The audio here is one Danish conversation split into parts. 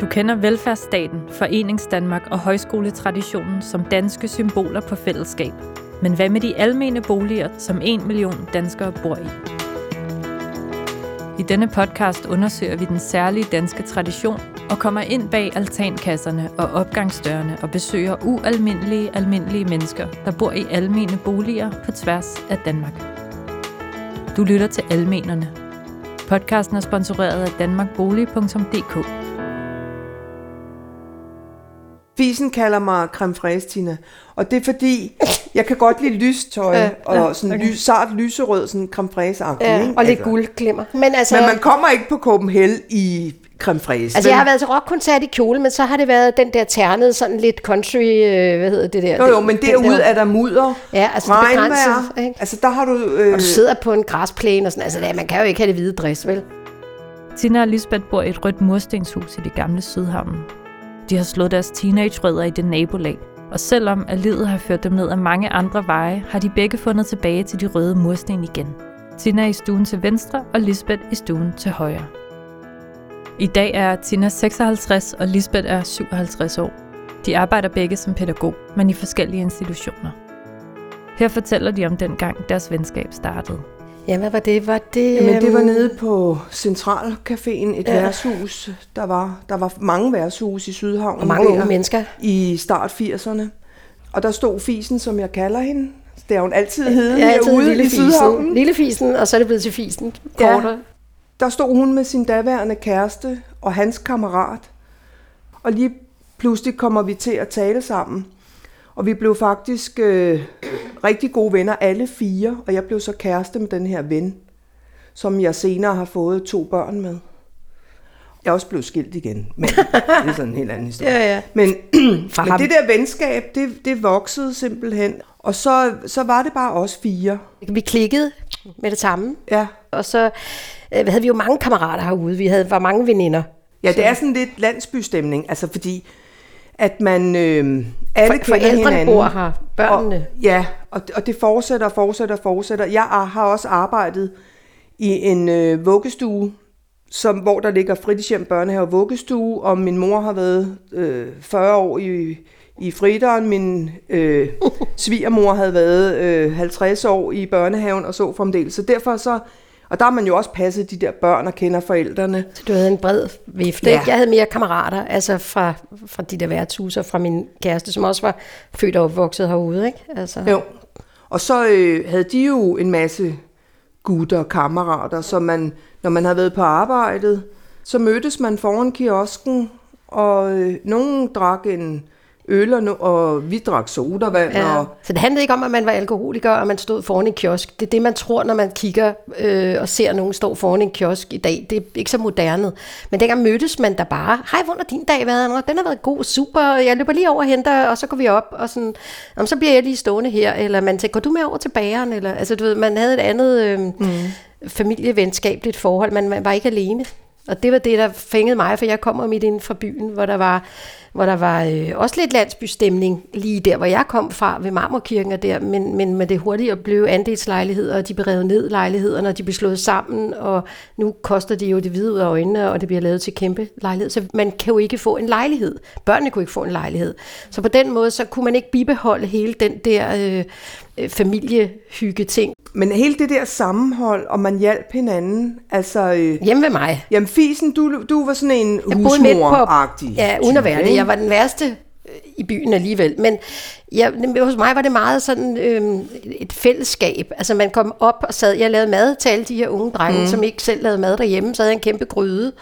Du kender velfærdsstaten, Foreningsdanmark og højskoletraditionen som danske symboler på fællesskab. Men hvad med de almene boliger, som en million danskere bor i? I denne podcast undersøger vi den særlige danske tradition og kommer ind bag altankasserne og opgangsdørene og besøger ualmindelige, almindelige mennesker, der bor i almene boliger på tværs af Danmark. Du lytter til Almenerne. Podcasten er sponsoreret af danmarkbolig.dk. Fisen kalder mig creme fraise, Tina. Og det er fordi, jeg kan godt lide lystøj, ja, og sådan okay. lys, sart lyserød, sådan creme fraise ja, ikke? Og lidt altså. guldglimmer. Men, altså, men man kommer ikke på Copenhagen i creme fraise. Altså, jeg har været til rockkoncert i kjole, men så har det været den der ternede, sådan lidt country, øh, hvad hedder det der? Jo, jo, men derude der... er der mudder, ja, altså regnvejr. Ikke? Altså, der har du... Øh... Og du sidder på en græsplæne og sådan, altså, man kan jo ikke have det hvide dress, vel? Tina og Lisbeth bor i et rødt murstenshus i det gamle Sydhavn. De har slået deres teenage-rødder i det nabolag, og selvom at livet har ført dem ned ad mange andre veje, har de begge fundet tilbage til de røde mursten igen. Tina i stuen til venstre, og Lisbeth i stuen til højre. I dag er Tina 56, og Lisbeth er 57 år. De arbejder begge som pædagog, men i forskellige institutioner. Her fortæller de om den gang deres venskab startede. Ja, hvad var det? Var det Jamen, det var øhm, nede på Centralcaféen, et ja. værtshus. Der var, der var mange værtshus i Sydhavn. Og mange unge mennesker. I start 80'erne. Og der stod Fisen, som jeg kalder hende. Det er hun altid heden ja, altid herude lille i Sydhavn. Lille Fisen, og så er det blevet til Fisen. Kortere. Ja, der stod hun med sin daværende kæreste og hans kammerat. Og lige pludselig kommer vi til at tale sammen. Og vi blev faktisk øh, rigtig gode venner, alle fire. Og jeg blev så kæreste med den her ven, som jeg senere har fået to børn med. Jeg er også blevet skilt igen, men det er sådan en helt anden historie. Ja, ja. Men, men det der venskab, det, det voksede simpelthen. Og så, så var det bare os fire. Vi klikkede med det samme. Ja. Og så øh, havde vi jo mange kammerater herude. Vi havde var mange veninder. Ja, det er sådan lidt landsbystemning. Altså fordi at man øh, alle For, kender hinanden. bor her, børnene. Og, ja, og, og det fortsætter og fortsætter og fortsætter. Jeg har også arbejdet i en øh, vuggestue, som, hvor der ligger fritidshjem, børnehave og vuggestue, og min mor har været øh, 40 år i, i friteren. Min øh, svigermor havde været øh, 50 år i børnehaven og så fremdeles. Så derfor så og der har man jo også passet de der børn og kender forældrene. Så du havde en bred vifte, ja. Jeg havde mere kammerater, altså fra, fra de der værtshuser, fra min kæreste, som også var født og opvokset herude, ikke? Altså. Jo. Og så øh, havde de jo en masse gutter og kammerater, så man, når man havde været på arbejdet, så mødtes man foran kiosken, og øh, nogen drak en øl, og, og vi drak sodavand. Ja. Og... Så det handlede ikke om, at man var alkoholiker, og man stod foran en kiosk. Det er det, man tror, når man kigger øh, og ser nogen stå foran en kiosk i dag. Det er ikke så moderne. Men dengang mødtes man der bare. Hej, hvordan har din dag været? Den har været god, super. Jeg løber lige over og henter, og så går vi op. Og sådan, om så bliver jeg lige stående her. Eller man tænker, går du med over til bageren? Eller, altså, du ved, man havde et andet øh, mm. familievenskabeligt forhold. Man var ikke alene. Og det var det, der fængede mig, for jeg kommer midt inden fra byen, hvor der var hvor der var øh, også lidt landsbystemning lige der, hvor jeg kom fra, ved Marmorkirken og der, men, men med det hurtigt at blive andelslejligheder, og de blev revet ned lejlighederne, og de blev slået sammen, og nu koster de jo det hvide ud af øjnene, og det bliver lavet til kæmpe lejlighed. Så man kan jo ikke få en lejlighed. Børnene kunne ikke få en lejlighed. Så på den måde, så kunne man ikke bibeholde hele den der øh familiehygge ting. Men hele det der sammenhold, og man hjalp hinanden, altså... Øh, Hjemme ved mig. Jamen Fisen, du, du var sådan en husmor-agtig. Ja, det. Jeg var den værste øh, i byen alligevel. Men ja, hos mig var det meget sådan øh, et fællesskab. Altså man kom op og sad, jeg lavede mad til alle de her unge drenge, mm. som ikke selv lavede mad derhjemme. Så havde jeg en kæmpe gryde,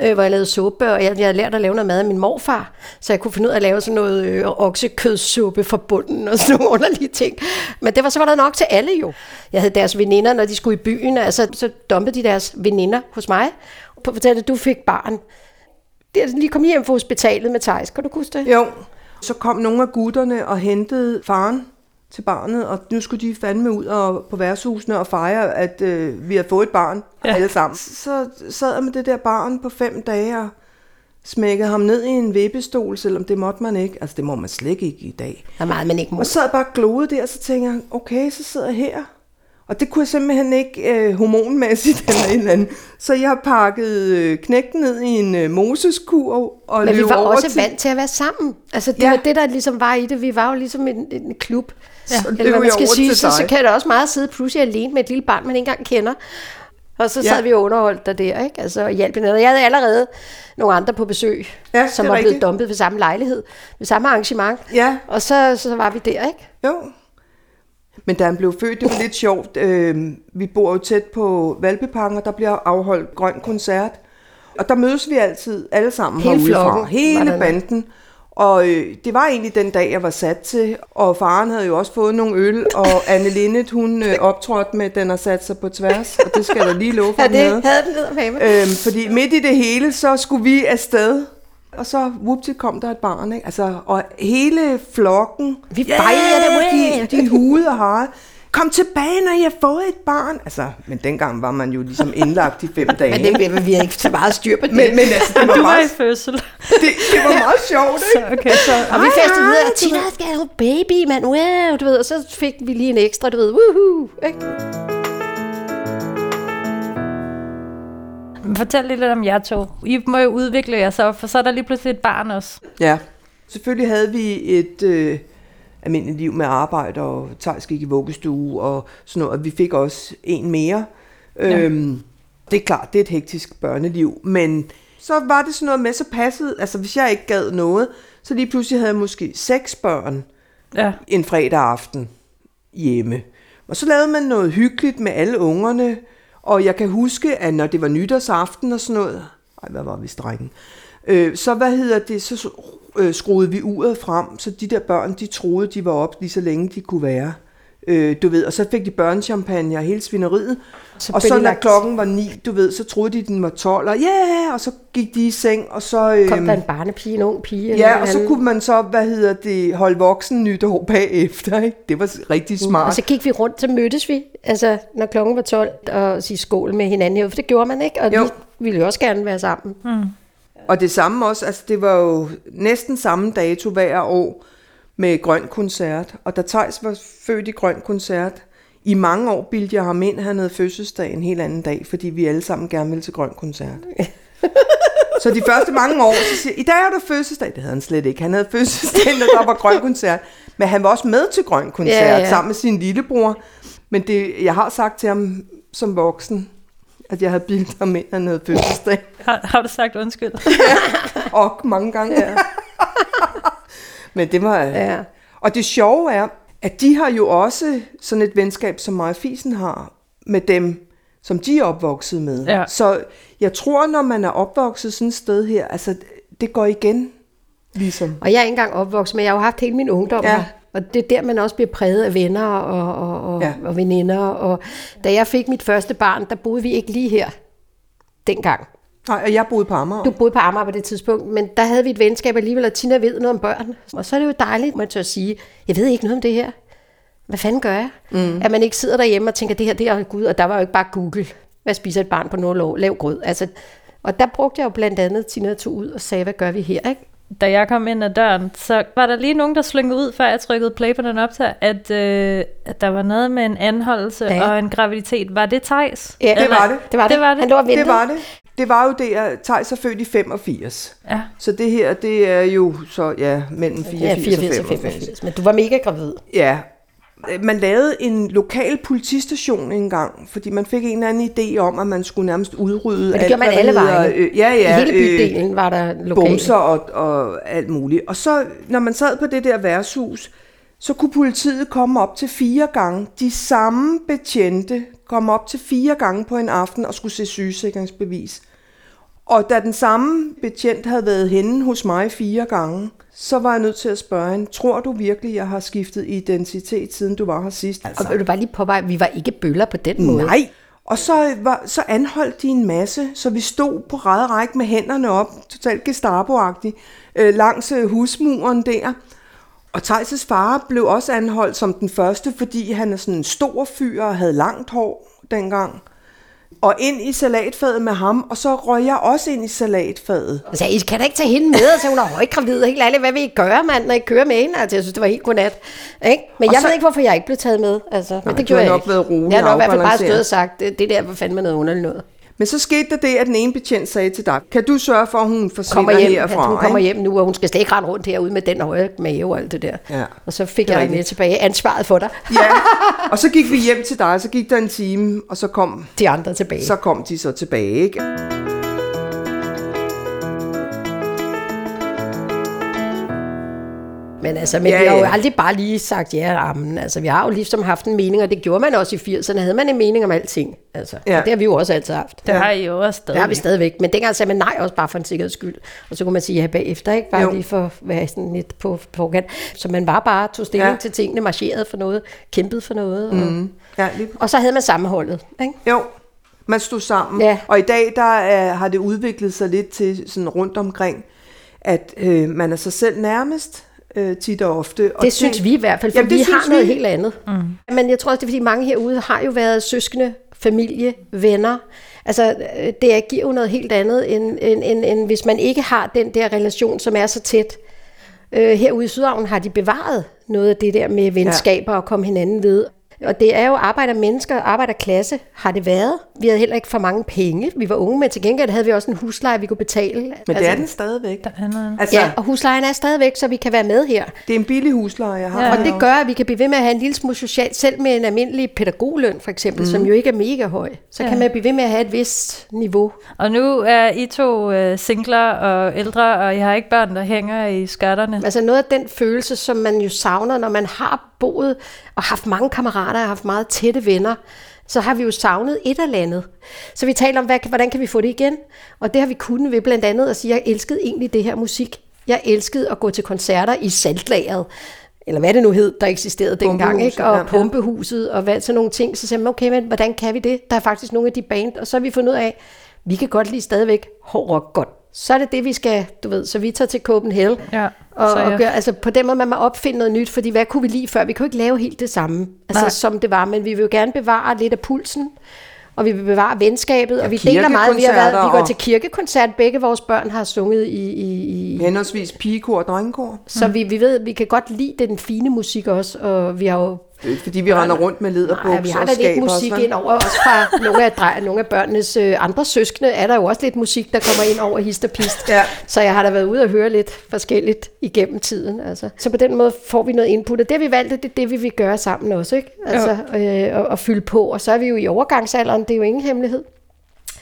øh, hvor jeg lavede suppe, og jeg, jeg havde lært at lave noget mad af min morfar. Så jeg kunne finde ud af at lave sådan noget øh, oksekødssuppe fra bunden og sådan nogle underlige ting. Men det var så var der nok til alle jo. Jeg havde deres veninder, når de skulle i byen, altså så dumpede de deres veninder hos mig. Og fortalte, at du fik barn. Det er lige kom hjem fra hospitalet med Thijs. Kan du huske det? Jo. Så kom nogle af gutterne og hentede faren til barnet, og nu skulle de fandme ud og, på værtshusene og fejre, at øh, vi har fået et barn ja. alle sammen. Så sad jeg med det der barn på fem dage og smækkede ham ned i en vippestol, selvom det måtte man ikke. Altså det må man slet ikke i dag. Der er meget, man ikke må. Og så sad bare gloede der, og så tænker jeg, okay, så sidder jeg her. Og det kunne jeg simpelthen ikke øh, hormonmæssigt eller et eller andet. Så jeg har pakket øh, knægten ned i en øh, moseskur og Men vi var også til... vant til at være sammen. Altså, det Ja. ja. var det, der ligesom var i det. Vi var jo ligesom en, en klub. Så Ja. Eller hvad man jeg skal sige, så, så dig. kan det også meget sidde pludselig alene med et lille barn, man ikke engang kender. Og så Ja. sad vi og underholdt der der, ikke? Altså, og hjalp hinanden. Jeg havde allerede nogle andre på besøg, Ja, som var blevet rigtigt. dumpet ved samme lejlighed, ved samme arrangement. Ja, Og så, så var vi der, ikke? jo. Men da han blev født, det var lidt sjovt. Øh, vi bor jo tæt på Valbyparken, og der bliver afholdt grøn koncert. Og der mødes vi altid alle sammen Hele herudefra. flokken Hele banden. Og øh, det var egentlig den dag, jeg var sat til. Og faren havde jo også fået nogle øl, og Anne Linnet, hun øh, optrådte med, den har sat sig på tværs. Og det skal jeg da lige love for, Ja, det havde den ned. Øhm, fordi midt i det hele, så skulle vi afsted. Og så, whoopty, kom der et barn, ikke? Altså, og hele flokken... Vi fejrede det, De, de hude og har. Kom tilbage, når I har fået et barn. Altså, men dengang var man jo ligesom indlagt i fem dage. Men det, vi har ikke så meget styr på det. men, men altså, det var, Du var i meget, fødsel. det, det var meget sjovt, Så, ikke? okay, så Og vi festede du og Tina skal have baby, mand, wow, du ved, og så fik vi lige en ekstra, du ved, woohoo, ikke? Fortæl lige lidt om jer to. I må jo udvikle jer så, for så er der lige pludselig et barn også. Ja, selvfølgelig havde vi et øh, almindeligt liv med arbejde, og Thijs gik i vuggestue og sådan noget, og vi fik også en mere. Ja. Øhm, det er klart, det er et hektisk børneliv, men så var det sådan noget med, så passede, altså hvis jeg ikke gad noget, så lige pludselig havde jeg måske seks børn Ja. en fredag aften hjemme. Og så lavede man noget hyggeligt med alle ungerne, og jeg kan huske, at når det var nytårsaften og sådan noget, ej, hvad var vi strengen, øh, så hvad hedder det, så øh, skruede vi uret frem, så de der børn, de troede, de var op lige så længe de kunne være. Øh, du ved, og så fik de børnechampagne og hele svineriet. Så og så når klokken var ni, du ved, så troede de, den var 12, og ja, yeah! og så gik de i seng, og så... Øh, Kom der en barnepige, en ung pige? Ja, og så kunne man så, hvad hedder det, holde voksen nytår bagefter, ikke? Det var rigtig smart. Og så gik vi rundt, så mødtes vi, altså når klokken var 12, og sige skål med hinanden for det gjorde man ikke, og Jo. vi ville jo også gerne være sammen. Og det samme også, altså det var jo næsten samme dato hver år med Grøn Koncert. Og da Thijs var født i Grøn Koncert, i mange år bildte jeg ham ind, han havde fødselsdag en helt anden dag, fordi vi alle sammen gerne ville til Grøn Koncert. Så de første mange år, så siger jeg, i dag er der fødselsdag. Det havde han slet ikke. Han havde fødselsdag, når der var Grøn Koncert. Men han var også med til Grøn Koncert, Ja, ja. sammen med sin lillebror. Men det, jeg har sagt til ham som voksen, at jeg havde bildet ham ind, han havde fødselsdag. Har, har du sagt undskyld? Og mange gange. Ja. Men det var... Ja. Og det sjove er, at de har jo også sådan et venskab, som mig Fisen har, med dem, som de er opvokset med. Ja. Så jeg tror, når man er opvokset sådan et sted her, altså det går igen, ligesom. Og jeg er ikke engang opvokset, men jeg har jo haft hele min ungdom Ja. her. Og det er der, man også bliver præget af venner og, og, og, ja. og veninder. Og da jeg fik mit første barn, der boede vi ikke lige her dengang. Nej, og jeg boede på Amager. Du boede på Amager på det tidspunkt, men der havde vi et venskab alligevel, og Tina ved noget om børn. Og så er det jo dejligt, man tør sige, jeg ved ikke noget om det her. Hvad fanden gør jeg? Mm. At man ikke sidder derhjemme og tænker, det her, det er Gud, og der var jo ikke bare Google. Hvad spiser et barn på nogle år? Lav grød. Altså, og der brugte jeg jo blandt andet, Tina tog ud og sagde, hvad gør vi her? Ikke? Da jeg kom ind ad døren, så var der lige nogen, der slyngede ud, før jeg trykkede play på den optag, at, øh, at der var noget med en anholdelse ja. Og en graviditet. Var det Thijs? Ja, det var det. Det var det. Det var det. Han lå og ventede. Det var det. Det var jo det, at Thijs er født i 85. Ja. Så det her, det er jo så, ja, mellem 84, Ja, 84 og og 85. 85. Men du var mega gravid. Ja. Man lavede en lokal politistation engang, fordi man fik en eller anden idé om, at man skulle nærmest udrydde Men det gjorde man alle vegne. Øh, ja, ja. I hele bydelen var der lokale. Bumser og, og alt muligt. Og så, når man sad på det der værtshus, så kunne politiet komme op til fire gange. De samme betjente kom op til fire gange på en aften og skulle se sygesikringsbevis. Og da den samme betjent havde været henne hos mig fire gange, så var jeg nødt til at spørge hende, tror du virkelig, jeg har skiftet identitet, siden du var her sidst? Og vil du bare lige påveje, vi var ikke bøller på den måde. Nej. Og så, var, så anholdt de en masse, så vi stod på række med hænderne op, totalt gestapo øh, langs øh, husmuren der. Og Thijs' far blev også anholdt som den første, fordi han er sådan en stor fyr og havde langt hår dengang. Og ind i salatfadet med ham, og så røg jeg også ind i salatfadet. Jeg sagde, I kan da ikke tage hende med? Altså, hun er højgravid, helt ærligt. Hvad vil I gøre, mand, når I kører med hende? Altså, jeg synes, det var helt godnat. Ikke? Men Og jeg så- ved ikke, hvorfor jeg ikke blev taget med. Altså, men Nej, det du gjorde jeg nok ikke. været rolig Jeg har nok i hvert fald bare stået og sagt, det, det der var fandme noget underligt noget. Men så skete der det, at den ene betjent sagde til dig, kan du sørge for, at hun forsvinder Kommer hjem, herfra? at hun kommer hjem nu, og hun skal slet ikke rende rundt herude med den høje mave og alt det der. Ja, og så fik det jeg med tilbage ansvaret for dig. Ja, og så gik vi hjem til dig, så gik der en time, og så kom, De andre tilbage. så kom de så tilbage, ikke? Men altså, men Ja, vi har jo ja. aldrig bare lige sagt ja og amen. Altså, vi har jo ligesom haft en mening, og det gjorde man også i 80'erne. Havde man en mening om alting. Altså, Ja. ja. Det har vi jo også altid haft. Det har I jo også stadig. Det har vi stadigvæk. Men dengang sagde man nej også bare for en sikkerheds skyld. Og så kunne man sige ja bagefter, ikke? Bare Jo. lige for at være sådan lidt på forkant. Så man var bare tog stilling Ja. ja. til tingene, marcherede for noget, kæmpede for noget. Mm. Og, Ja, lige og så havde man sammenholdet, ikke? Jo, man stod sammen. Ja. Og i dag der er, har det udviklet sig lidt til sådan rundt omkring, at øh, man er sig selv nærmest øh, tit og ofte. Og Det synes vi i hvert fald, for Jamen, det vi synes har noget vi. helt andet. Mm. Men jeg tror også, det er fordi mange herude har jo været søskende, familie, venner. Altså, øh, det giver jo noget helt andet, end, end, end, end hvis man ikke har den der relation, som er så tæt. Øh, herude i Sydhavn har de bevaret noget af det der med venskaber og komme hinanden ved. Og det er jo arbejdermennesker, arbejderklasse har det været. Vi havde heller ikke for mange penge. Vi var unge, men til gengæld havde vi også en husleje, vi kunne betale. Men det er den stadigvæk. Der er noget. Altså, Ja, og huslejen er stadigvæk, så vi kan være med her. det er en billig husleje, jeg har. Ja. Og det gør, at vi kan blive ved med at have en lille smule socialt, selv med en almindelig pædagogløn for eksempel, mm. som jo ikke er mega høj. Så ja. kan man blive ved med at have et vist niveau. Og nu er I to øh, singler og ældre, og I har ikke børn, der hænger i skatterne. Altså noget af den følelse, som man jo savner, når man har boet og haft mange kammerater og haft meget tætte venner, så har vi jo savnet et eller andet. Så vi taler om, hvad, hvordan kan vi få det igen? Og det har vi kunnet ved blandt andet at sige, jeg elskede egentlig det her musik. Jeg elskede at gå til koncerter i saltlageret, eller hvad det nu hed, der eksisterede dengang, ikke? og ja. pumpehuset og hvad, sådan nogle ting. Så siger man, okay, men hvordan kan vi det? Der er faktisk nogle af de band, og så har vi fundet ud af, vi kan godt lide stadigvæk hård rock godt. Så er det det, vi skal, du ved, så vi tager til Copenhagen, Ja, og, så og jeg- gør, altså på den måde, man må opfinde noget nyt, fordi hvad kunne vi lide før? Vi kunne ikke lave helt det samme, altså Nej. som det var, men vi vil jo gerne bevare lidt af pulsen, og vi vil bevare venskabet, og vi deler meget. Vi, har været, vi går og- til kirkekoncert, begge vores børn har sunget i, i, i Henholdsvis pigekor og drengekor. så vi, vi ved, vi kan godt lide den fine musik også, og vi har jo Det er ikke, fordi vi render rundt med lederbukser Nej, vi har da lidt musik ind over, også fra nogle af, drej, nogle af børnenes øh, andre søskende, er der jo også lidt musik, der kommer ind over hist og pist. Ja. Så jeg har da været ude og høre lidt forskelligt igennem tiden. Altså. Så på den måde får vi noget input, og det vi valgt, det er det, vi vil gøre sammen også, ikke? Altså, øh, og, og fylde på. Og så er vi jo i overgangsalderen, det er jo ingen hemmelighed.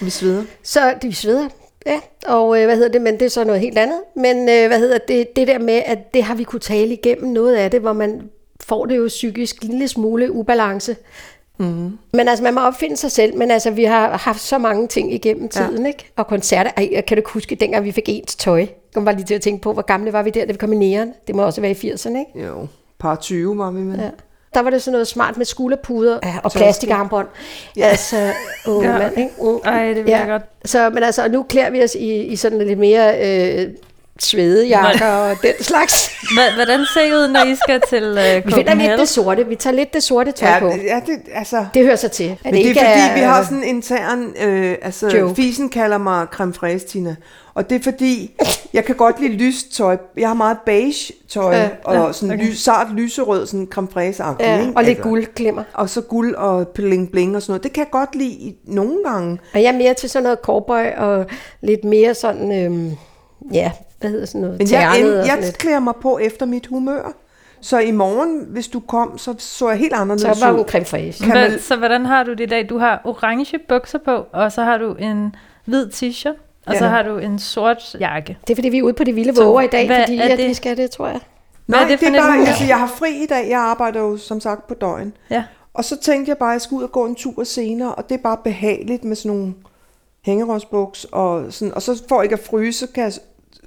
Vi sveder. Så det vi sveder. Ja, og øh, hvad hedder det, men det er så noget helt andet. Men øh, hvad hedder det, det der med, at det har vi kunne tale igennem noget af det, hvor man får det jo psykisk en lille smule ubalance. Mm. Men altså, man må opfinde sig selv, men altså, vi har haft så mange ting igennem tiden, ja. ikke? Og koncerter, ej, jeg kan du huske, dengang vi fik ens tøj? Jeg kom bare lige til at tænke på, hvor gamle var vi der, da vi kom i næren? Det må også være i 80'erne, ikke? Jo, par 20 var vi med. Ja. Der var det sådan noget smart med skulderpuder ja, og plastikarmbånd. Ja. Altså, åh, Ja. ja. mand, ikke? Mm. Ej, det vil jeg godt. Så, men altså, nu klæder vi os i, i sådan lidt mere øh, svedejakker og den slags. Hvordan ser I ud, når I skal til øh, Vi finder lidt det sorte. Vi tager lidt det sorte tøj Ja, på. ja det, altså... Det hører sig til. Men det er ikke fordi, vi har sådan en intern... Øh, altså, Joke. Fisen kalder mig creme fraise, Tina. Og det er fordi, jeg kan godt lide lyst tøj. Jeg har meget beige tøj, Ja, og sådan okay. lys, sart lyserød, sådan creme fraise Ja, ikke? og lidt Altså. guldglimmer. Og så guld og bling bling og sådan noget. Det kan jeg godt lide i- nogle gange. Og jeg er mere til sådan noget cowboy og lidt mere sådan, øhm, ja, hvad hedder sådan noget, Men jeg, end, jeg lidt. klæder mig på efter mit humør. Så i morgen, hvis du kom, så så jeg helt anderledes Så var hun ud. creme fraiche. Man- Så hvordan har du det i dag? Du har orange bukser på, og så har du en hvid t-shirt, og så Ja. har du en sort jakke. Det er fordi, vi er ude på de vilde Så våger i dag, hvad fordi er at det? vi skal det, tror jeg. Hvad er Nej, det det, er bare, altså, jeg har fri i dag. Jeg arbejder jo som sagt på døgn. Ja. Og så tænkte jeg bare, at jeg skulle ud og gå en tur senere, og det er bare behageligt med sådan nogle hængerådsbuks, og, sådan, og så for ikke at fryse, kan jeg,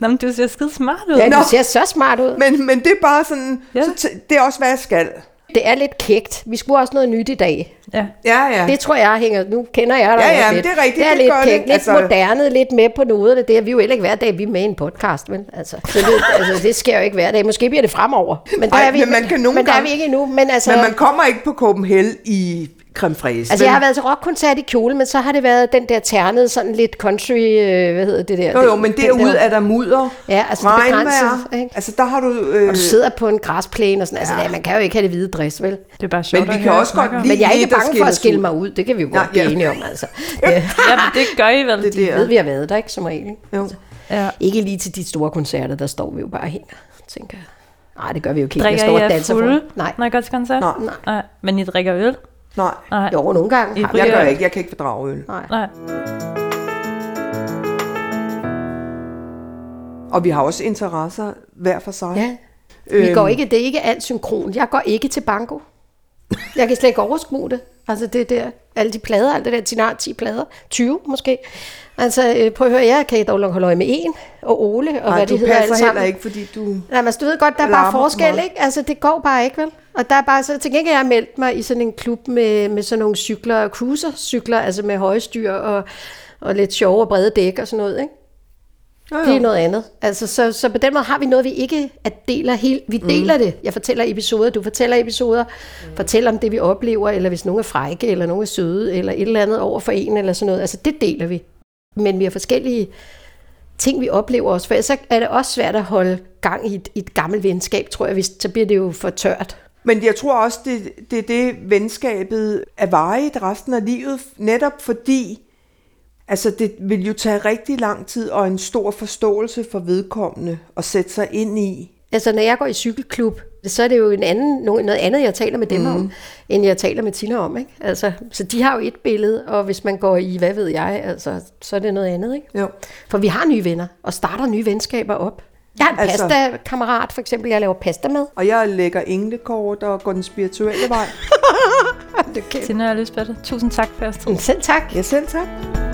Nå, men du ser skide smart ud. Ja, Nå. du ser så smart ud. men, men det er bare sådan, Ja. så t- det er også, hvad jeg skal. Det er lidt kægt. Vi skulle også noget nyt i dag. Ja. Ja, ja. Det tror jeg hænger, nu kender jeg dig Ja, ja, men lidt. det er rigtigt, Det er det lidt gør kægt, det. lidt Altså- moderne, lidt med på noget af det. er Vi jo heller ikke hver dag, vi er med i en podcast, men altså, så det, altså, det sker jo ikke hver dag. Måske bliver det fremover. Men der Ej, er vi, men man kan nogle men der er gange- vi ikke endnu. Men altså, Men man kommer ikke på Copenhagen i creme fraise. Altså, jeg har været til rockkoncert i kjole, men så har det været den der ternede, sådan lidt country, øh, hvad hedder det der? Jo, jo, men derude der- er der mudder, Ja, altså det er regnvejr. ikke? Altså der har du... Øh, Og du sidder på en græsplæne og sådan, altså, Ja. ja. man kan jo ikke have det hvide dress, vel? Det er bare sjovt Men vi kan også godt Men jeg er ikke bange for at skille mig ud, det kan vi jo Nej, godt blive ja. enige om, altså. Ja, Ja, det gør I vel. det der. ved vi har været der, ikke som regel? ikke? Jo. Ja. Ikke lige til de store koncerter, der står vi jo bare og tænker, nej, det gør vi jo ikke. Jeg Drikker står I for. fulde, Nej, når I går til koncert? Nej. Nej. Men I drikker øl? Nej, Nej. jo, nogle gange. Har jeg gør ikke. Jeg kan ikke fordrage øl. Nej. Nej. Og vi har også interesser hver for sig. Ja. Vi Øhm. går ikke, det er ikke alt synkron. Jeg går ikke til banko. Jeg kan slet ikke overskue det. Altså det der, alle de plader, alt det der, de har 10 plader, 20 måske. Altså øh, prøv at høre, jeg kan dog holde øje med en, og Ole, og Nej, hvad du de hedder alle sammen. heller ikke, fordi du... Nej, men du ved godt, der er bare for forskel, ikke? Altså, det går bare ikke, vel? Og der er bare så, til gengæld jeg meldt mig i sådan en klub med, med sådan nogle cykler, cruiser-cykler, altså med høje styr og, og lidt sjove og brede dæk og sådan noget, ikke? Jo, Det er noget andet. Altså, så, så på den måde har vi noget, vi ikke at deler helt. Vi deler mm. det. Jeg fortæller episoder, du fortæller episoder. Mm. Fortæller om det, vi oplever, eller hvis nogen er frække, eller nogen er søde, eller et eller andet over for en, eller sådan noget. Altså, det deler vi. Men vi har forskellige ting, vi oplever også. For så er det også svært at holde gang i et, i et gammelt venskab, tror jeg. Hvis, så bliver det jo for tørt. Men jeg tror også, det, det er det, venskabet er varigt resten af livet, netop fordi, altså det vil jo tage rigtig lang tid og en stor forståelse for vedkommende at sætte sig ind i. Altså, når jeg går i cykelklub, så er det jo en anden, noget andet, jeg taler med dem mm. om, end jeg taler med Tina om. Ikke? Altså, så de har jo et billede, og hvis man går i, hvad ved jeg, altså, så er det noget andet. Ikke? Jo. For vi har nye venner, og starter nye venskaber op. Jeg har en Altså- pasta-kammerat, for eksempel, jeg laver pasta med. Og jeg lægger englekort og går den spirituelle vej. Det kan. Tina og Lisbeth, tusind tak for jeres tid. Selv tak. Ja, selv tak.